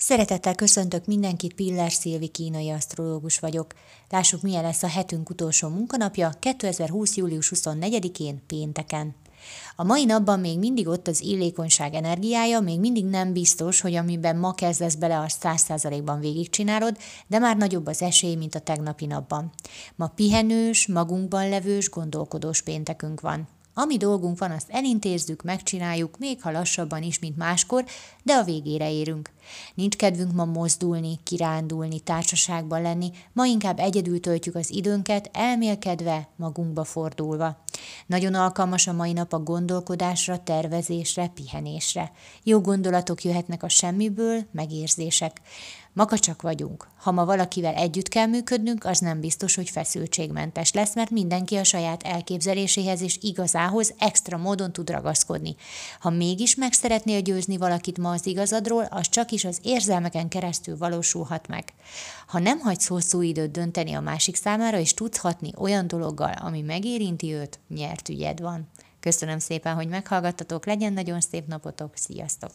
Szeretettel köszöntök mindenkit, Piller Szilvi kínai asztrológus vagyok. Lássuk, milyen lesz a hetünk utolsó munkanapja 2020. július 24-én, pénteken. A mai napban még mindig ott az illékonyság energiája, még mindig nem biztos, hogy amiben ma kezdesz bele, azt száz százalékban végigcsinálod, de már nagyobb az esély, mint a tegnapi napban. Ma pihenős, magunkban levős, gondolkodós péntekünk van. Ami dolgunk van, azt elintézzük, megcsináljuk, még ha lassabban is, mint máskor, de a végére érünk. Nincs kedvünk ma mozdulni, kirándulni, társaságban lenni, ma inkább egyedül töltjük az időnket, elmélkedve, magunkba fordulva. Nagyon alkalmas a mai nap a gondolkodásra, tervezésre, pihenésre. Jó gondolatok jöhetnek a semmiből, megérzések. Makacsak vagyunk. Ha ma valakivel együtt kell működnünk, az nem biztos, hogy feszültségmentes lesz, mert mindenki a saját elképzeléséhez és igazához extra módon tud ragaszkodni. Ha mégis meg szeretnél győzni valakit ma az igazadról, az csak is az érzelmeken keresztül valósulhat meg. Ha nem hagysz hosszú időt dönteni a másik számára, és tudsz hatni olyan dologgal, ami megérinti őt, nyert ügyed van. Köszönöm szépen, hogy meghallgattatok, legyen nagyon szép napotok, sziasztok!